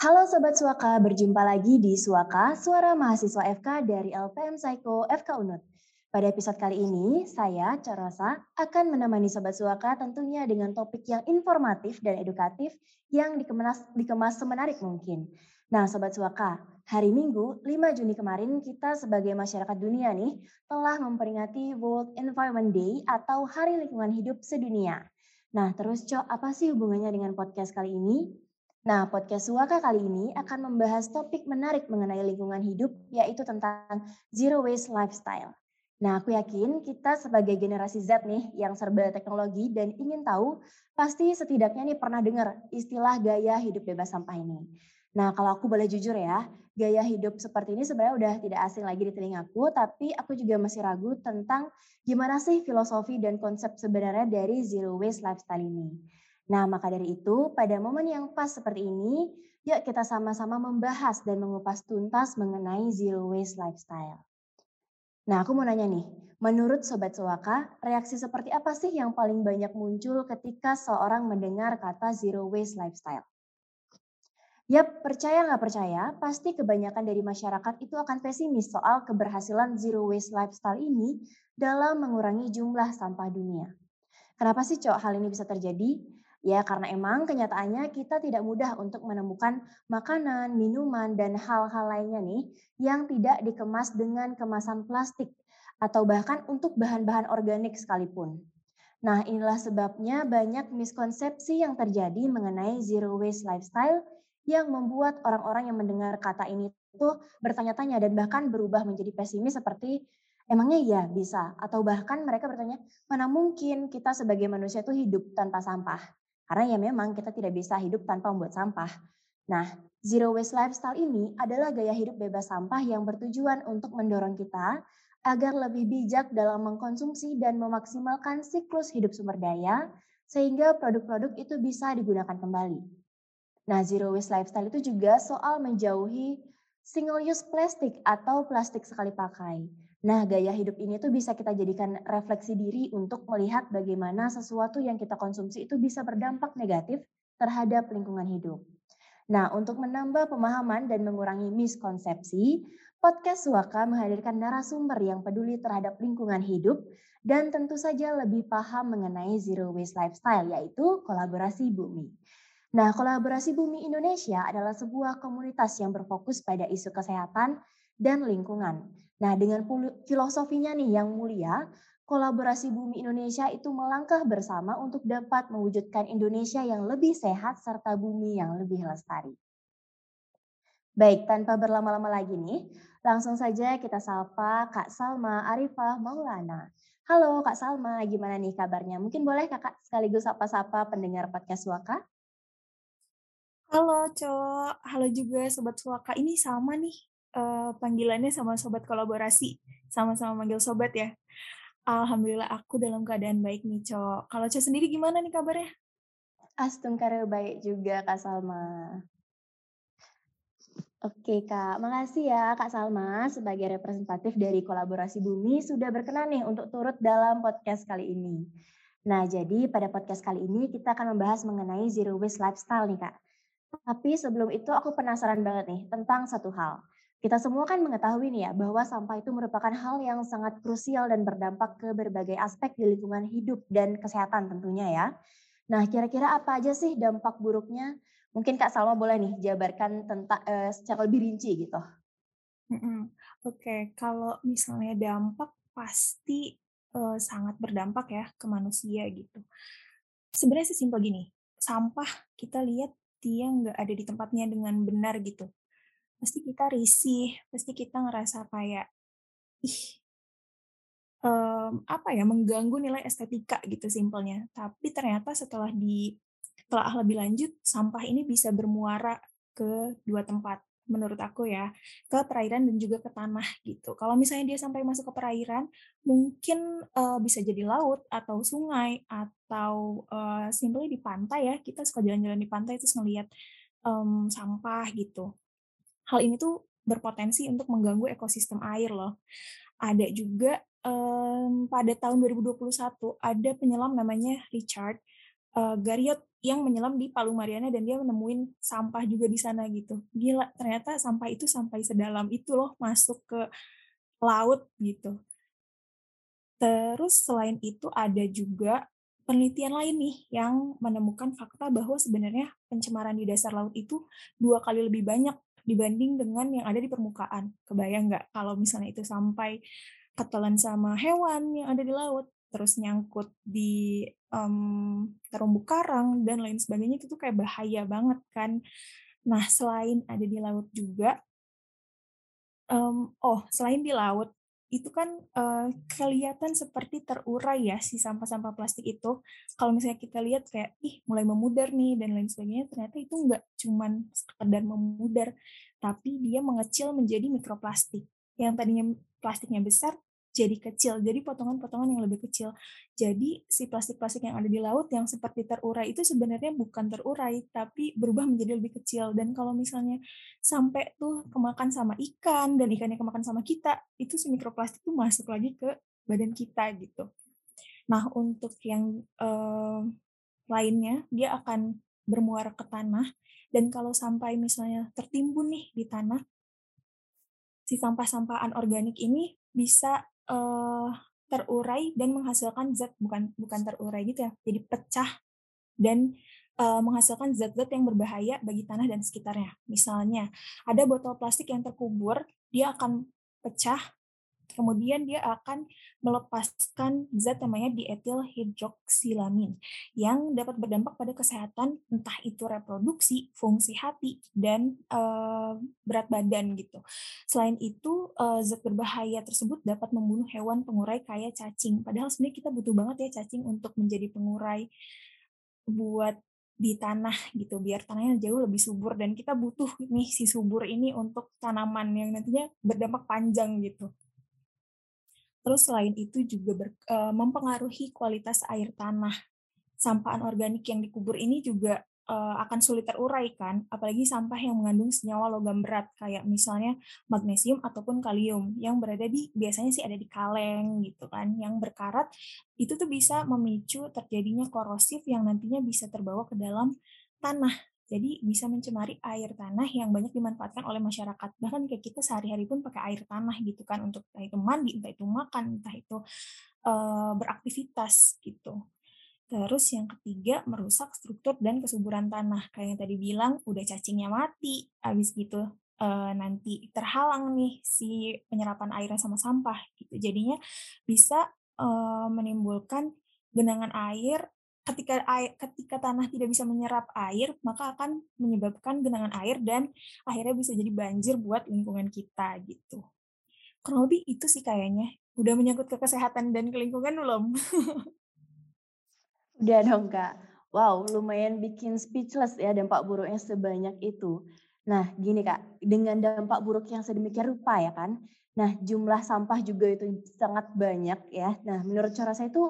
Halo Sobat Suaka, berjumpa lagi di Suaka, Suara Mahasiswa FK dari LPM Psycho FK UNUD. Pada episode kali ini, saya, Corosa, akan menemani Sobat Suaka tentunya dengan topik yang informatif dan edukatif yang dikemas, dikemas semenarik mungkin. Nah Sobat Suaka, hari Minggu 5 Juni kemarin kita sebagai masyarakat dunia nih telah memperingati World Environment Day atau Hari Lingkungan Hidup Sedunia. Nah terus Cok, apa sih hubungannya dengan podcast kali ini? Nah, podcast Suaka kali ini akan membahas topik menarik mengenai lingkungan hidup, yaitu tentang zero waste lifestyle. Nah, aku yakin kita sebagai generasi Z nih yang serba teknologi dan ingin tahu, pasti setidaknya nih pernah dengar istilah gaya hidup bebas sampah ini. Nah, kalau aku boleh jujur ya, gaya hidup seperti ini sebenarnya udah tidak asing lagi di telingaku, tapi aku juga masih ragu tentang gimana sih filosofi dan konsep sebenarnya dari zero waste lifestyle ini. Nah, maka dari itu, pada momen yang pas seperti ini, yuk kita sama-sama membahas dan mengupas tuntas mengenai zero waste lifestyle. Nah, aku mau nanya nih, menurut Sobat Sewaka, reaksi seperti apa sih yang paling banyak muncul ketika seorang mendengar kata zero waste lifestyle? Yap, percaya nggak percaya, pasti kebanyakan dari masyarakat itu akan pesimis soal keberhasilan zero waste lifestyle ini dalam mengurangi jumlah sampah dunia. Kenapa sih, Cok, hal ini bisa terjadi? Ya, karena emang kenyataannya kita tidak mudah untuk menemukan makanan, minuman, dan hal-hal lainnya nih yang tidak dikemas dengan kemasan plastik atau bahkan untuk bahan-bahan organik sekalipun. Nah, inilah sebabnya banyak miskonsepsi yang terjadi mengenai zero waste lifestyle yang membuat orang-orang yang mendengar kata ini itu bertanya-tanya dan bahkan berubah menjadi pesimis seperti emangnya iya bisa atau bahkan mereka bertanya mana mungkin kita sebagai manusia itu hidup tanpa sampah. Karena ya memang kita tidak bisa hidup tanpa membuat sampah. Nah, zero waste lifestyle ini adalah gaya hidup bebas sampah yang bertujuan untuk mendorong kita agar lebih bijak dalam mengkonsumsi dan memaksimalkan siklus hidup sumber daya sehingga produk-produk itu bisa digunakan kembali. Nah, zero waste lifestyle itu juga soal menjauhi single use plastik atau plastik sekali pakai. Nah, gaya hidup ini tuh bisa kita jadikan refleksi diri untuk melihat bagaimana sesuatu yang kita konsumsi itu bisa berdampak negatif terhadap lingkungan hidup. Nah, untuk menambah pemahaman dan mengurangi miskonsepsi, podcast Suaka menghadirkan narasumber yang peduli terhadap lingkungan hidup dan tentu saja lebih paham mengenai zero waste lifestyle, yaitu kolaborasi bumi. Nah, kolaborasi bumi Indonesia adalah sebuah komunitas yang berfokus pada isu kesehatan dan lingkungan. Nah, dengan filosofinya nih yang mulia, kolaborasi Bumi Indonesia itu melangkah bersama untuk dapat mewujudkan Indonesia yang lebih sehat serta bumi yang lebih lestari. Baik, tanpa berlama-lama lagi nih, langsung saja kita sapa Kak Salma Arifah Maulana. Halo Kak Salma, gimana nih kabarnya? Mungkin boleh Kakak sekaligus sapa-sapa pendengar podcast Suaka? Halo, Cok. Halo juga Sobat Suaka. Ini sama nih, uh, panggilannya sama sobat kolaborasi, sama-sama manggil sobat ya. Alhamdulillah aku dalam keadaan baik nih, Cok. Kalau Cok sendiri gimana nih kabarnya? Astungkara baik juga, Kak Salma. Oke Kak, makasih ya Kak Salma sebagai representatif dari Kolaborasi Bumi sudah berkenan nih untuk turut dalam podcast kali ini. Nah jadi pada podcast kali ini kita akan membahas mengenai zero waste lifestyle nih Kak. Tapi sebelum itu aku penasaran banget nih tentang satu hal. Kita semua kan mengetahui nih ya bahwa sampah itu merupakan hal yang sangat krusial dan berdampak ke berbagai aspek di lingkungan hidup dan kesehatan tentunya ya. Nah, kira-kira apa aja sih dampak buruknya? Mungkin Kak Salma boleh nih jabarkan tentang uh, secara lebih rinci gitu. Mm. Oke, okay. kalau misalnya dampak pasti uh, sangat berdampak ya ke manusia gitu. Sebenarnya sesimpel gini, sampah kita lihat dia nggak ada di tempatnya dengan benar gitu pasti kita risih, pasti kita ngerasa kayak, ih, um, apa ya, mengganggu nilai estetika gitu simpelnya. Tapi ternyata setelah di telah lebih lanjut, sampah ini bisa bermuara ke dua tempat menurut aku ya, ke perairan dan juga ke tanah gitu. Kalau misalnya dia sampai masuk ke perairan, mungkin uh, bisa jadi laut atau sungai atau uh, simpelnya di pantai ya. Kita suka jalan-jalan di pantai terus ngelihat um, sampah gitu hal ini tuh berpotensi untuk mengganggu ekosistem air loh. Ada juga um, pada tahun 2021 ada penyelam namanya Richard. uh, Gariot yang menyelam di Palu Mariana dan dia menemuin sampah juga di sana gitu. Gila, ternyata sampah itu sampai sedalam itu loh masuk ke laut gitu. Terus selain itu ada juga penelitian lain nih yang menemukan fakta bahwa sebenarnya pencemaran di dasar laut itu dua kali lebih banyak dibanding dengan yang ada di permukaan. Kebayang nggak kalau misalnya itu sampai ketelan sama hewan yang ada di laut, terus nyangkut di um, terumbu karang dan lain sebagainya itu tuh kayak bahaya banget kan. Nah selain ada di laut juga, um, oh selain di laut itu kan uh, kelihatan seperti terurai ya si sampah-sampah plastik itu. Kalau misalnya kita lihat kayak ih mulai memudar nih dan lain sebagainya, ternyata itu nggak cuman sekedar memudar, tapi dia mengecil menjadi mikroplastik. Yang tadinya plastiknya besar jadi kecil, jadi potongan-potongan yang lebih kecil. Jadi si plastik-plastik yang ada di laut yang seperti terurai itu sebenarnya bukan terurai, tapi berubah menjadi lebih kecil. Dan kalau misalnya sampai tuh kemakan sama ikan dan ikannya kemakan sama kita, itu si mikroplastik tuh masuk lagi ke badan kita gitu. Nah untuk yang eh, lainnya dia akan bermuara ke tanah dan kalau sampai misalnya tertimbun nih di tanah, si sampah-sampah anorganik ini bisa uh, terurai dan menghasilkan zat bukan bukan terurai gitu ya, jadi pecah dan uh, menghasilkan zat-zat yang berbahaya bagi tanah dan sekitarnya. Misalnya, ada botol plastik yang terkubur, dia akan pecah kemudian dia akan melepaskan zat namanya dietil yang dapat berdampak pada kesehatan entah itu reproduksi, fungsi hati dan uh, berat badan gitu. Selain itu uh, zat berbahaya tersebut dapat membunuh hewan pengurai kayak cacing. Padahal sebenarnya kita butuh banget ya cacing untuk menjadi pengurai buat di tanah gitu biar tanahnya jauh lebih subur dan kita butuh nih si subur ini untuk tanaman yang nantinya berdampak panjang gitu. Terus selain itu juga ber, uh, mempengaruhi kualitas air tanah. Sampah anorganik yang dikubur ini juga uh, akan sulit terurai kan, apalagi sampah yang mengandung senyawa logam berat kayak misalnya magnesium ataupun kalium yang berada di biasanya sih ada di kaleng gitu kan, yang berkarat itu tuh bisa memicu terjadinya korosif yang nantinya bisa terbawa ke dalam tanah jadi bisa mencemari air tanah yang banyak dimanfaatkan oleh masyarakat. Bahkan kayak kita sehari-hari pun pakai air tanah gitu kan untuk entah itu mandi, entah itu makan, entah itu uh, beraktivitas gitu. Terus yang ketiga merusak struktur dan kesuburan tanah. Kayak yang tadi bilang udah cacingnya mati, habis gitu uh, nanti terhalang nih si penyerapan airnya sama sampah gitu. Jadinya bisa uh, menimbulkan genangan air ketika air, ketika tanah tidak bisa menyerap air, maka akan menyebabkan genangan air dan akhirnya bisa jadi banjir buat lingkungan kita gitu. Kurang lebih itu sih kayaknya. Udah menyangkut ke kesehatan dan ke lingkungan belum? Udah dong Kak. Wow, lumayan bikin speechless ya dampak buruknya sebanyak itu. Nah, gini Kak, dengan dampak buruk yang sedemikian rupa ya kan. Nah, jumlah sampah juga itu sangat banyak ya. Nah, menurut cara saya itu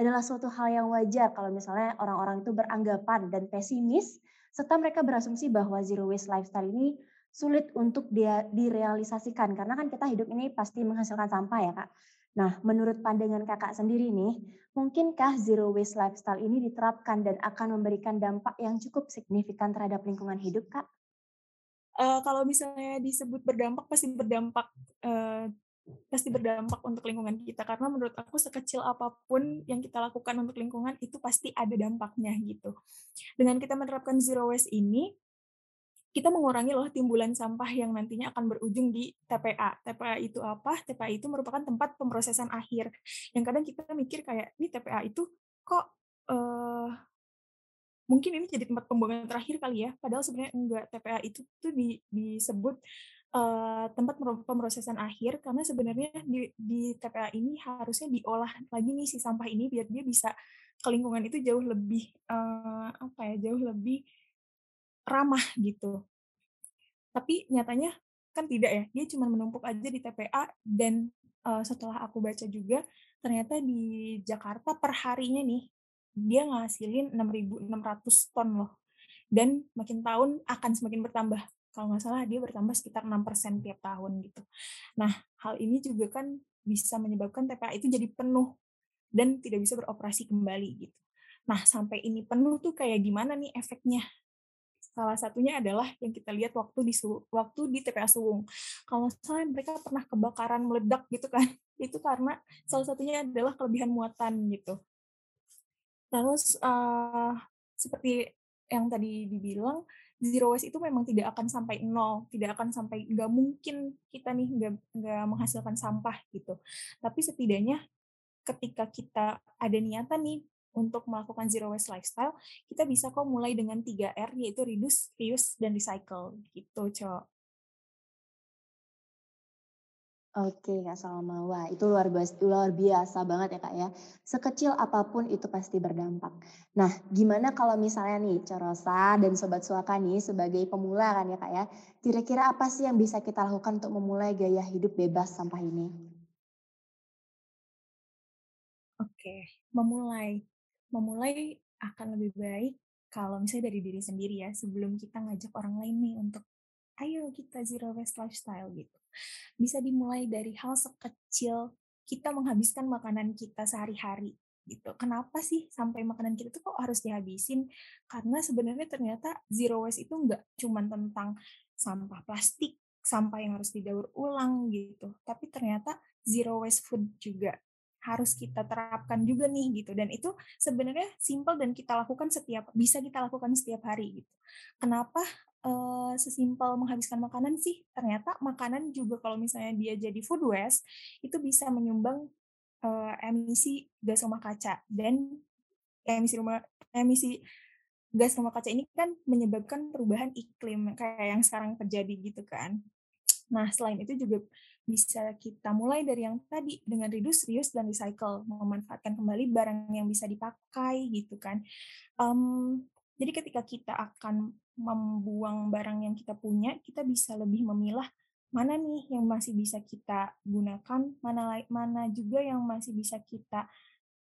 adalah suatu hal yang wajar kalau misalnya orang-orang itu beranggapan dan pesimis serta mereka berasumsi bahwa zero waste lifestyle ini sulit untuk dia direalisasikan karena kan kita hidup ini pasti menghasilkan sampah ya kak. Nah, menurut pandangan kakak sendiri nih, mungkinkah zero waste lifestyle ini diterapkan dan akan memberikan dampak yang cukup signifikan terhadap lingkungan hidup kak? Uh, kalau misalnya disebut berdampak pasti berdampak uh, pasti berdampak untuk lingkungan kita karena menurut aku sekecil apa pun yang kita lakukan untuk lingkungan itu pasti ada dampaknya gitu. Dengan kita menerapkan zero waste ini kita mengurangi loh timbulan sampah yang nantinya akan berujung di TPA. TPA itu apa? TPA itu merupakan tempat pemrosesan akhir. Yang kadang kita mikir kayak, ini TPA itu kok uh, mungkin ini jadi tempat pembuangan terakhir kali ya. Padahal sebenarnya enggak. TPA itu tuh di, disebut uh, tempat pemrosesan akhir karena sebenarnya di, di TPA ini harusnya diolah lagi nih si sampah ini biar dia bisa ke lingkungan itu jauh lebih uh, apa ya jauh lebih ramah gitu. Tapi nyatanya kan tidak ya, dia cuma menumpuk aja di TPA dan uh, setelah aku baca juga ternyata di Jakarta per harinya nih dia ngasilin 6.600 ton loh. Dan makin tahun akan semakin bertambah kalau nggak salah dia bertambah sekitar 6% tiap tahun gitu. Nah, hal ini juga kan bisa menyebabkan TPA itu jadi penuh dan tidak bisa beroperasi kembali gitu. Nah, sampai ini penuh tuh kayak gimana nih efeknya? Salah satunya adalah yang kita lihat waktu di waktu di TPA Suwung. Kalau salah mereka pernah kebakaran meledak gitu kan, itu karena salah satunya adalah kelebihan muatan gitu. Terus, eee, seperti yang tadi dibilang, zero waste itu memang tidak akan sampai nol, tidak akan sampai nggak mungkin kita nih nggak nggak menghasilkan sampah gitu. Tapi setidaknya ketika kita ada niatan nih untuk melakukan zero waste lifestyle, kita bisa kok mulai dengan tiga r yaitu reduce, reuse, dan recycle gitu, Cok. Oke, Kak Salma. Wah, itu luar biasa, luar biasa banget ya, Kak ya. Sekecil apa pun itu pasti berdampak. Nah, gimana kalau misalnya nih, Corosa dan Sobat Suaka nih sebagai pemula kan ya, Kak ya. Kira-kira apa sih yang bisa kita lakukan untuk memulai gaya hidup bebas sampah ini? Oke, memulai. Memulai akan lebih baik kalau misalnya dari diri sendiri ya, sebelum kita ngajak orang lain nih untuk, "Ayo kita zero waste lifestyle," gitu. Bisa dimulai dari hal sekecil kita menghabiskan makanan kita sehari-hari, gitu. Kenapa sih sampai makanan kita tuh kok harus dihabisin? Karena sebenarnya ternyata zero waste itu nggak cuman tentang sampah plastik, sampah yang harus didaur ulang gitu, tapi ternyata zero waste food juga harus kita terapkan juga nih gitu dan itu sebenarnya simpel dan kita lakukan setiap bisa kita lakukan setiap hari gitu. Kenapa uh, sesimpel menghabiskan makanan sih? Ternyata makanan juga kalau misalnya dia jadi food waste itu bisa menyumbang uh, emisi gas rumah kaca dan emisi rumah emisi gas rumah kaca ini kan menyebabkan perubahan iklim kayak yang sekarang terjadi gitu kan. Nah, selain itu juga bisa kita mulai dari yang tadi dengan reduce, reuse, dan recycle, memanfaatkan kembali barang yang bisa dipakai gitu kan. Um, jadi ketika kita akan membuang barang yang kita punya, kita bisa lebih memilah mana nih yang masih bisa kita gunakan, mana mana juga yang masih bisa kita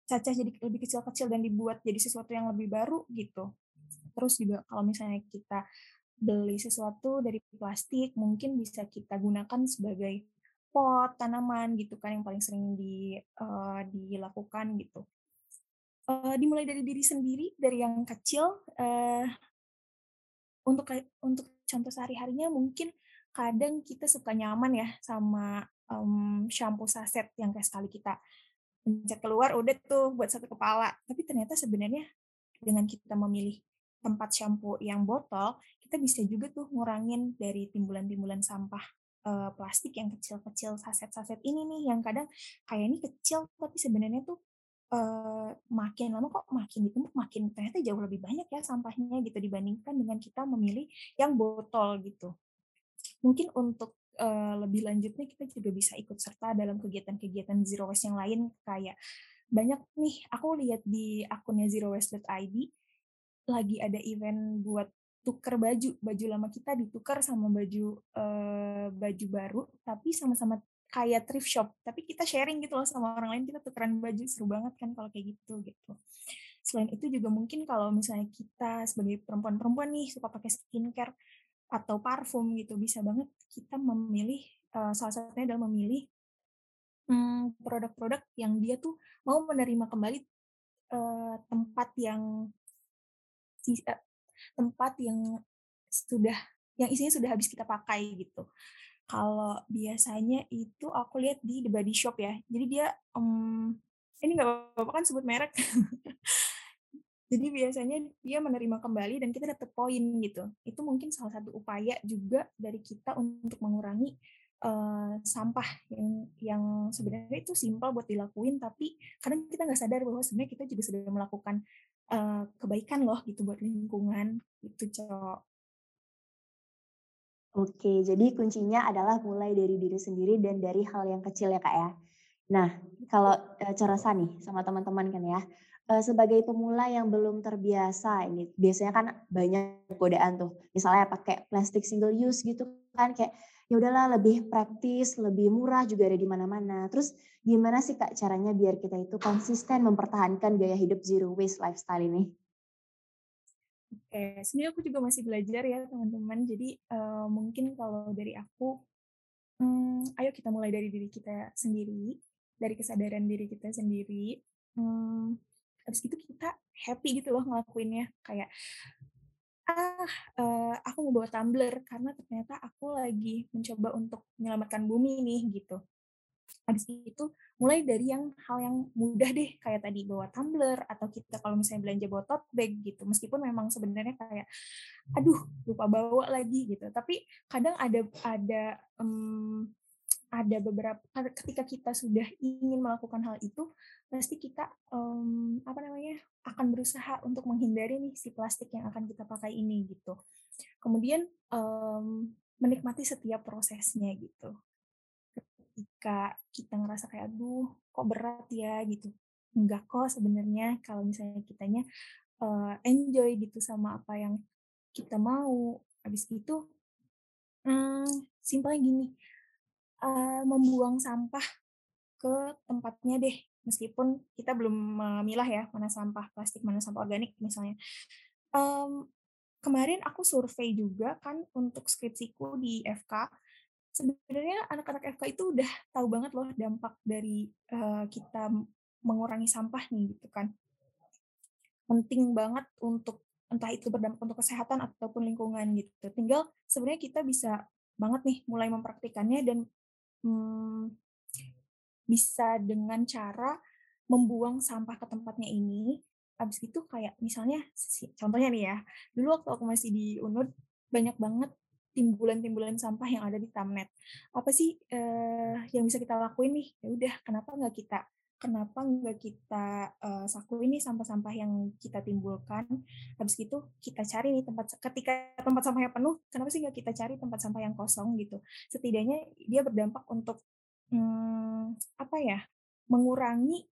cacah jadi lebih kecil-kecil dan dibuat jadi sesuatu yang lebih baru gitu. Terus juga kalau misalnya kita beli sesuatu dari plastik mungkin bisa kita gunakan sebagai pot tanaman gitu kan yang paling sering di uh, dilakukan gitu. Uh, dimulai dari diri sendiri dari yang kecil uh, untuk untuk contoh sehari-harinya mungkin kadang kita suka nyaman ya sama um, shampoo saset yang kayak sekali kita pencet keluar udah tuh buat satu kepala. Tapi ternyata sebenarnya dengan kita memilih tempat shampoo yang botol, kita bisa juga tuh ngurangin dari timbulan-timbulan sampah uh, plastik yang kecil-kecil saset-saset ini nih yang kadang kayak ini kecil tapi sebenarnya tuh makin lama kok makin ditumpuk makin ternyata jauh lebih banyak ya sampahnya gitu dibandingkan dengan kita memilih yang botol gitu. Mungkin untuk lebih lanjutnya kita juga bisa ikut serta dalam kegiatan-kegiatan zero waste yang lain kayak banyak nih aku lihat di akunnya zerowaste.id lagi ada event buat tuker baju, baju lama kita ditukar sama baju uh, baju baru, tapi sama-sama kayak thrift shop, tapi kita sharing gitu loh sama orang lain, kita tukeran baju, seru banget kan kalau kayak gitu, gitu. Selain itu juga mungkin kalau misalnya kita sebagai perempuan-perempuan nih suka pakai skincare atau parfum gitu, bisa banget kita memilih, salah satunya adalah memilih hmm, produk-produk yang dia tuh mau menerima kembali tempat yang tempat yang sudah yang isinya sudah habis kita pakai gitu. Kalau biasanya itu aku lihat di The Body Shop ya. Jadi dia um, ini nggak apa-apa kan sebut merek. Jadi biasanya dia menerima kembali dan kita dapat poin gitu. Itu mungkin salah satu upaya juga dari kita untuk mengurangi uh, sampah yang yang sebenarnya itu simpel buat dilakuin tapi kadang kita nggak sadar bahwa sebenarnya kita juga sudah melakukan uh, kebaikan loh gitu buat lingkungan gitu cok Oke, jadi kuncinya adalah mulai dari diri sendiri dan dari hal yang kecil ya kak ya. Nah, kalau uh, cara nih sama teman-teman kan ya, uh, sebagai pemula yang belum terbiasa ini biasanya kan banyak godaan tuh. Misalnya pakai plastik single use gitu kan kayak ya udahlah lebih praktis, lebih murah juga ada di mana-mana. Terus gimana sih Kak caranya biar kita itu konsisten mempertahankan gaya hidup zero waste lifestyle ini? Oke, sebenarnya aku juga masih belajar ya teman-teman. Jadi uh, mungkin kalau dari aku, hmm, ayo kita mulai dari diri kita sendiri, dari kesadaran diri kita sendiri. Hmm, habis itu kita happy gitu loh ngelakuinnya, kayak, "Ah, eee, aku mau bawa tumbler karena ternyata aku lagi mencoba untuk menyelamatkan bumi nih," gitu. Habis itu mulai dari yang hal yang mudah deh, kayak tadi bawa tumbler atau kita kalau misalnya belanja bawa tote bag gitu, meskipun memang sebenarnya kayak, "Aduh lupa bawa lagi," gitu. Tapi kadang ada ada, mmm, ada beberapa ketika kita sudah ingin melakukan hal itu, pasti kita, mmm, apa namanya, akan berusaha untuk menghindari nih si plastik yang akan kita pakai ini gitu. Kemudian, mmm, menikmati setiap prosesnya gitu. Ketika kita ngerasa kayak, "Aduh, kok berat ya?" Gitu. Enggak kok sebenarnya kalau misalnya kitanya, eee, enjoy gitu sama apa yang kita mau. Habis itu, mmm, simpelnya gini, eee, membuang sampah ke tempatnya deh, meskipun kita belum memilah ya, mana sampah plastik, mana sampah organik misalnya. Mmm, kemarin aku survei juga kan untuk skripsiku di FK, sebenarnya anak-anak FK itu udah tahu banget loh dampak dari, eee, kita mengurangi sampah nih gitu kan. Penting banget untuk entah itu berdampak untuk kesehatan ataupun lingkungan gitu. Tinggal sebenarnya kita bisa banget nih mulai mempraktikannya dan, mmm, bisa dengan cara membuang sampah ke tempatnya ini, habis itu kayak misalnya contohnya nih ya, dulu waktu aku masih di UNUD, banyak banget timbulan-timbulan sampah yang ada di Tamnet. Apa sih, eee, yang bisa kita lakuin nih? Ya udah kenapa nggak kita kenapa nggak kita, eee, sakuin nih sampah-sampah yang kita timbulkan, habis itu kita cari nih tempat ketika tempat sampahnya penuh, kenapa sih nggak kita cari tempat sampah yang kosong gitu. Setidaknya dia berdampak untuk, mmm, apa ya, mengurangi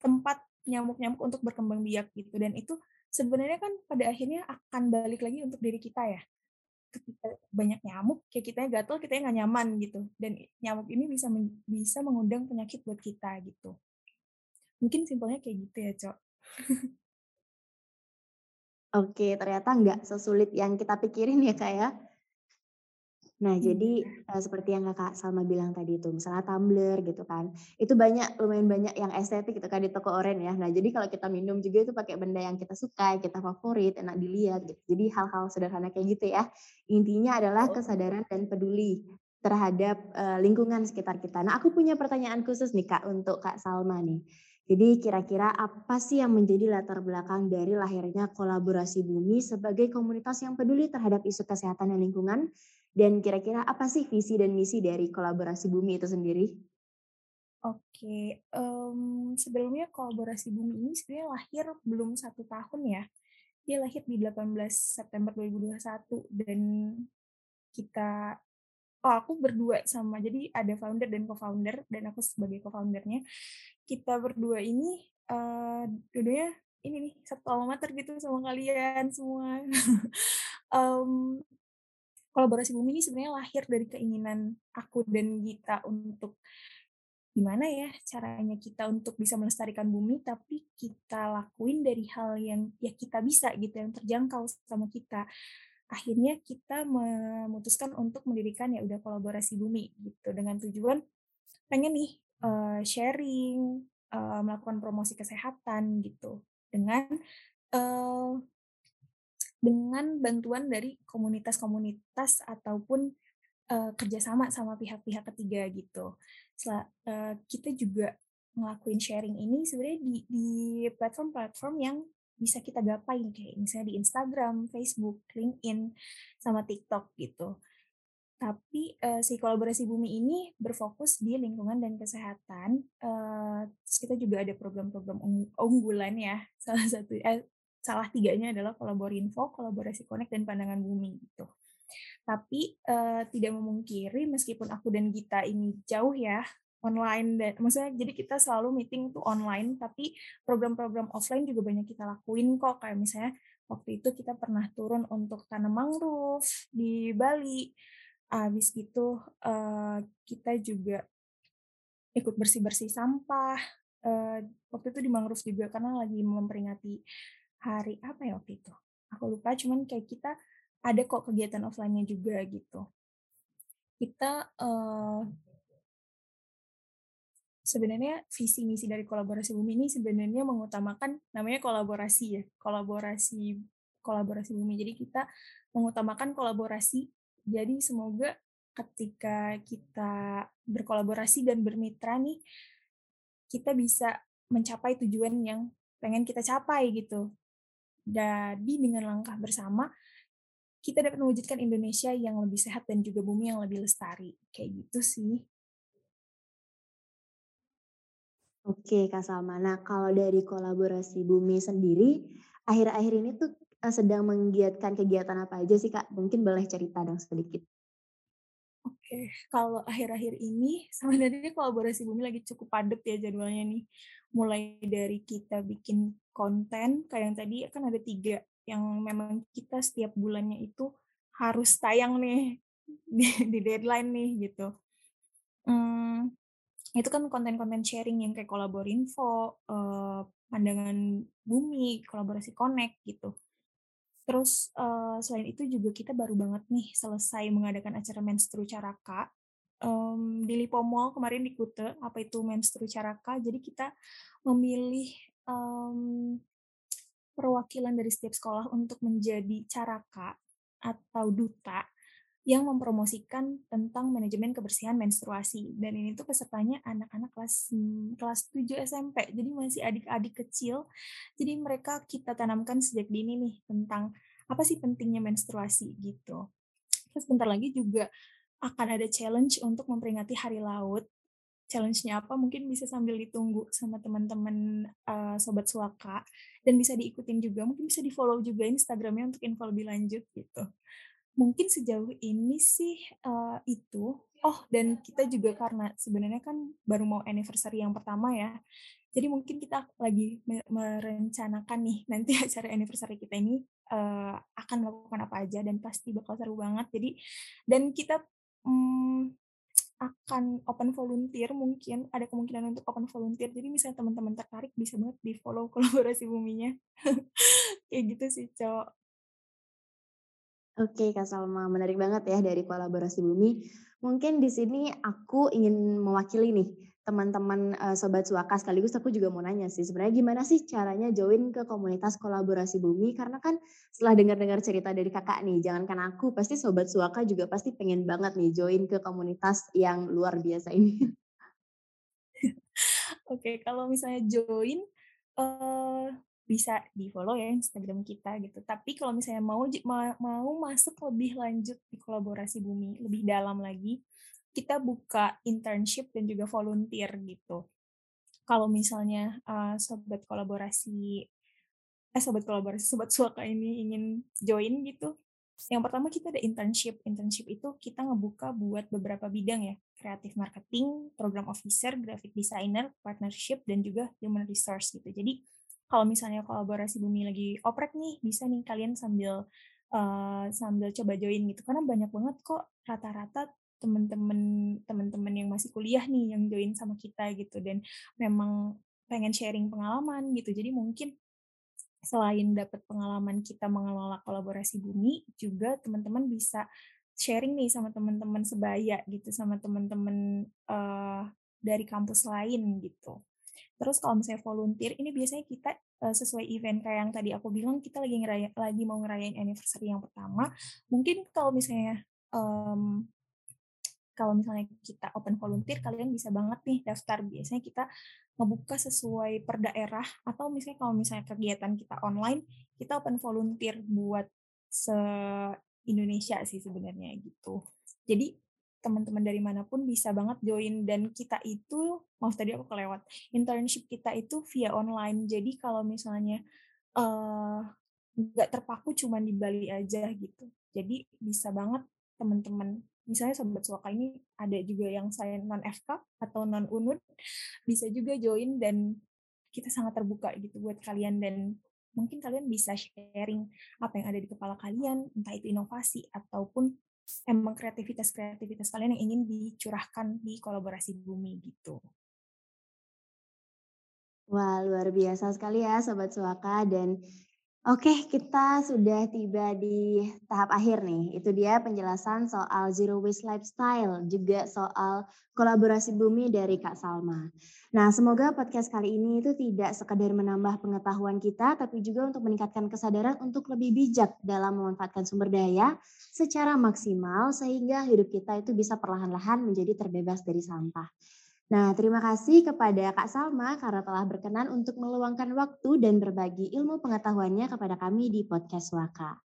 tempat nyamuk-nyamuk untuk berkembang biak gitu dan itu sebenarnya kan pada akhirnya akan balik lagi untuk diri kita ya. Ketika banyak nyamuk, kayak kitanya gatel, kitanya nggak nyaman gitu dan nyamuk ini bisa men bisa mengundang penyakit buat kita gitu. Mungkin simpelnya kayak gitu ya, Cok. Oke, ternyata nggak sesulit yang kita pikirin ya, Kak, ya. Nah, jadi, Iya. eee, seperti yang Kakak Salma bilang tadi itu, misalnya tumbler gitu kan, itu banyak, lumayan banyak yang estetik gitu kan di toko oren ya. Nah, jadi kalau kita minum juga itu pakai benda yang kita suka, kita favorit, enak dilihat gitu. Jadi hal-hal sederhana kayak gitu ya. Intinya adalah Betul. kesadaran dan peduli terhadap, eee, lingkungan sekitar kita. Nah, aku punya pertanyaan khusus nih Kak, untuk Kak Salma nih. Jadi kira-kira apa sih yang menjadi latar belakang dari lahirnya kolaborasi bumi sebagai komunitas yang peduli terhadap isu kesehatan dan lingkungan? Dan kira-kira apa sih visi dan misi dari kolaborasi bumi itu sendiri? Oke, mmm, sebelumnya kolaborasi Bumi ini sebenarnya lahir belum satu tahun ya. Dia lahir di 18 September 2021 dan kita oh aku berdua sama jadi ada founder dan co-founder dan aku sebagai co-founder-nya. Kita berdua ini, dua-duanya ini nih, satu alma mater gitu sama kalian semua. Mmm, kolaborasi Bumi ini sebenarnya lahir dari keinginan aku dan Gita untuk gimana ya caranya kita untuk bisa melestarikan bumi, tapi kita lakuin dari hal yang ya kita bisa gitu, yang terjangkau sama kita. Akhirnya kita memutuskan untuk mendirikan ya udah kolaborasi bumi gitu, dengan tujuan pengen nih, eee, sharing, eee, melakukan promosi kesehatan gitu, dengan, eee, dengan bantuan dari komunitas-komunitas ataupun Eee, kerjasama sama pihak-pihak ketiga gitu. Sela eee, kita juga ngelakuin sharing ini sebenarnya di platform-platform yang bisa kita gapai kayak misalnya di Instagram, Facebook, LinkedIn, sama TikTok gitu. Tapi, eee, si kolaborasi Bumi ini berfokus di lingkungan dan kesehatan, terus kita juga ada program-program ung unggulan ya, salah satu eh, salah tiganya adalah Kolaborinfo, Kolaborasi Connect, dan Pandangan Bumi gitu. Tapi, eee, tidak memungkiri meskipun aku dan Gita ini jauh ya, online dan maksudnya jadi kita selalu meeting tuh online, tapi program-program offline juga banyak kita lakuin kok. Kayak misalnya waktu itu kita pernah turun untuk tanam mangrove di Bali, habis gitu, eee, kita juga ikut bersih-bersih sampah, eee, waktu itu di mangrove juga karena lagi memperingati hari apa ya waktu itu, aku lupa, cuman kayak kita ada kok kegiatan offline-nya juga gitu. Kita, eee Sebenarnya visi misi dari kolaborasi bumi ini sebenarnya mengutamakan namanya kolaborasi ya, kolaborasi kolaborasi bumi. Jadi kita mengutamakan kolaborasi. Jadi semoga ketika kita berkolaborasi dan bermitra nih, kita bisa mencapai tujuan yang pengen kita capai gitu. Jadi dengan langkah bersama, kita dapat mewujudkan Indonesia yang lebih sehat dan juga bumi yang lebih lestari. Kayak gitu sih. Oke, Kak Salma. Nah, kalau dari kolaborasi Bumi sendiri, akhir-akhir ini tuh eh, sedang menggiatkan kegiatan apa aja sih, Kak? Mungkin boleh cerita dong sedikit. Oke, kalau akhir-akhir ini sebenarnya kolaborasi Bumi lagi cukup padat ya jadwalnya nih. Mulai dari kita bikin konten, kayak yang tadi kan ada tiga yang memang kita setiap bulannya itu harus tayang nih di, di deadline nih gitu. Hmm, itu kan konten-konten sharing yang kayak kolaborinfo, eh, pandangan bumi, kolaborasi connect gitu. Terus, eee, selain itu juga kita baru banget nih selesai mengadakan acara Menstru Caraka, mmm, di Lipo Mall kemarin di Kute, apa itu Menstru Caraka. Jadi kita memilih, mmm, perwakilan dari setiap sekolah untuk menjadi caraka atau duta yang mempromosikan tentang manajemen kebersihan menstruasi. Dan ini tuh pesertanya anak-anak kelas, mmm, kelas 7 SMP, jadi masih adik-adik kecil. Jadi mereka kita tanamkan sejak dini nih tentang apa sih pentingnya menstruasi gitu. Terus bentar lagi juga akan ada challenge untuk memperingati Hari Laut. Challenge-nya apa mungkin bisa sambil ditunggu sama teman-teman, eee, sobat Suaka dan bisa diikutin juga, mungkin bisa di-follow juga Instagram-nya untuk info lebih lanjut gitu. Mungkin sejauh ini sih, eee, itu. Oh, dan kita juga karena sebenarnya kan baru mau anniversary yang pertama ya, jadi mungkin kita lagi me merencanakan nih nanti acara anniversary kita ini, eee, akan melakukan apa aja dan pasti bakal seru banget. Jadi dan kita, mmm, akan open volunteer mungkin, ada kemungkinan untuk open volunteer. Jadi misalnya teman-teman tertarik bisa banget di-follow kolaborasi Buminya. Kayak gitu sih, Cok. Oke, Kak Salma, menarik banget ya dari kolaborasi Bumi. Mungkin di sini aku ingin mewakili nih teman-teman eh, sobat Suaka sekaligus aku juga mau nanya sih sebenarnya gimana sih caranya join ke komunitas kolaborasi Bumi karena kan setelah dengar-dengar cerita dari kakak nih jangankan aku pasti sobat Suaka juga pasti pengen banget nih join ke komunitas yang luar biasa ini. Oke, kalau misalnya join, eee, bisa di-follow ya Instagram kita gitu. Tapi kalau misalnya mau mau masuk lebih lanjut di kolaborasi Bumi, lebih dalam lagi, kita buka internship dan juga volunteer gitu. Kalau misalnya, eee, sobat kolaborasi eh, sobat kolaborasi, sobat suaka ini ingin join gitu, yang pertama kita ada internship. Internship itu kita ngebuka buat beberapa bidang ya, kreatif marketing, program officer, graphic designer, partnership, dan juga human resource gitu. Jadi kalau misalnya kolaborasi Bumi lagi oprek nih, bisa nih kalian sambil eee, sambil coba join gitu. Karena banyak banget kok rata-rata temen-temen temen-temen yang masih kuliah nih yang join sama kita gitu dan memang pengen sharing pengalaman gitu. Jadi mungkin selain dapat pengalaman kita mengelola kolaborasi bumi, juga teman-teman bisa sharing nih sama teman-teman sebaya gitu, sama teman-teman, eee, dari kampus lain gitu. Terus kalau misalnya volunteer, ini biasanya kita, eee, sesuai event kayak yang tadi aku bilang, kita lagi ngeraya lagi mau ngerayain anniversary yang pertama, mungkin kalau misalnya, mmm kalau misalnya kita open volunteer, kalian bisa banget nih daftar. Biasanya kita ngebuka sesuai per daerah atau misalnya kalau misalnya kegiatan kita online, kita open volunteer buat se-Indonesia sih sebenarnya gitu. Jadi teman-teman dari mana pun bisa banget join dan kita itu, maaf tadi aku kelewat, internship kita itu via online. Jadi kalau misalnya eh, nggak terpaku cuma di Bali aja gitu. Jadi bisa banget teman-teman misalnya sobat suaka ini ada juga yang saya non FK atau non Unut bisa juga join dan kita sangat terbuka gitu buat kalian dan mungkin kalian bisa sharing apa yang ada di kepala kalian entah itu inovasi ataupun emang kreativitas-kreativitas kalian yang ingin dicurahkan di kolaborasi bumi gitu. Wah, luar biasa sekali ya Sobat Suaka dan Oke, kita sudah tiba di tahap akhir nih. Itu dia penjelasan soal zero waste lifestyle, juga soal kolaborasi bumi dari Kak Salma. Nah, semoga podcast kali ini itu tidak sekedar menambah pengetahuan kita, tapi juga untuk meningkatkan kesadaran untuk lebih bijak dalam memanfaatkan sumber daya secara maksimal, sehingga hidup kita itu bisa perlahan-lahan menjadi terbebas dari sampah. Nah, terima kasih kepada Kak Salma karena telah berkenan untuk meluangkan waktu dan berbagi ilmu pengetahuannya kepada kami di podcast Suaka.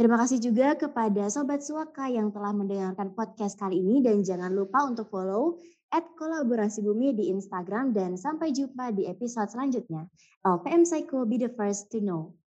Terima kasih juga kepada Sobat Suaka yang telah mendengarkan podcast kali ini dan jangan lupa untuk follow at kolaborasi bumi di Instagram dan sampai jumpa di episode selanjutnya. LPM Psycho be the first to know.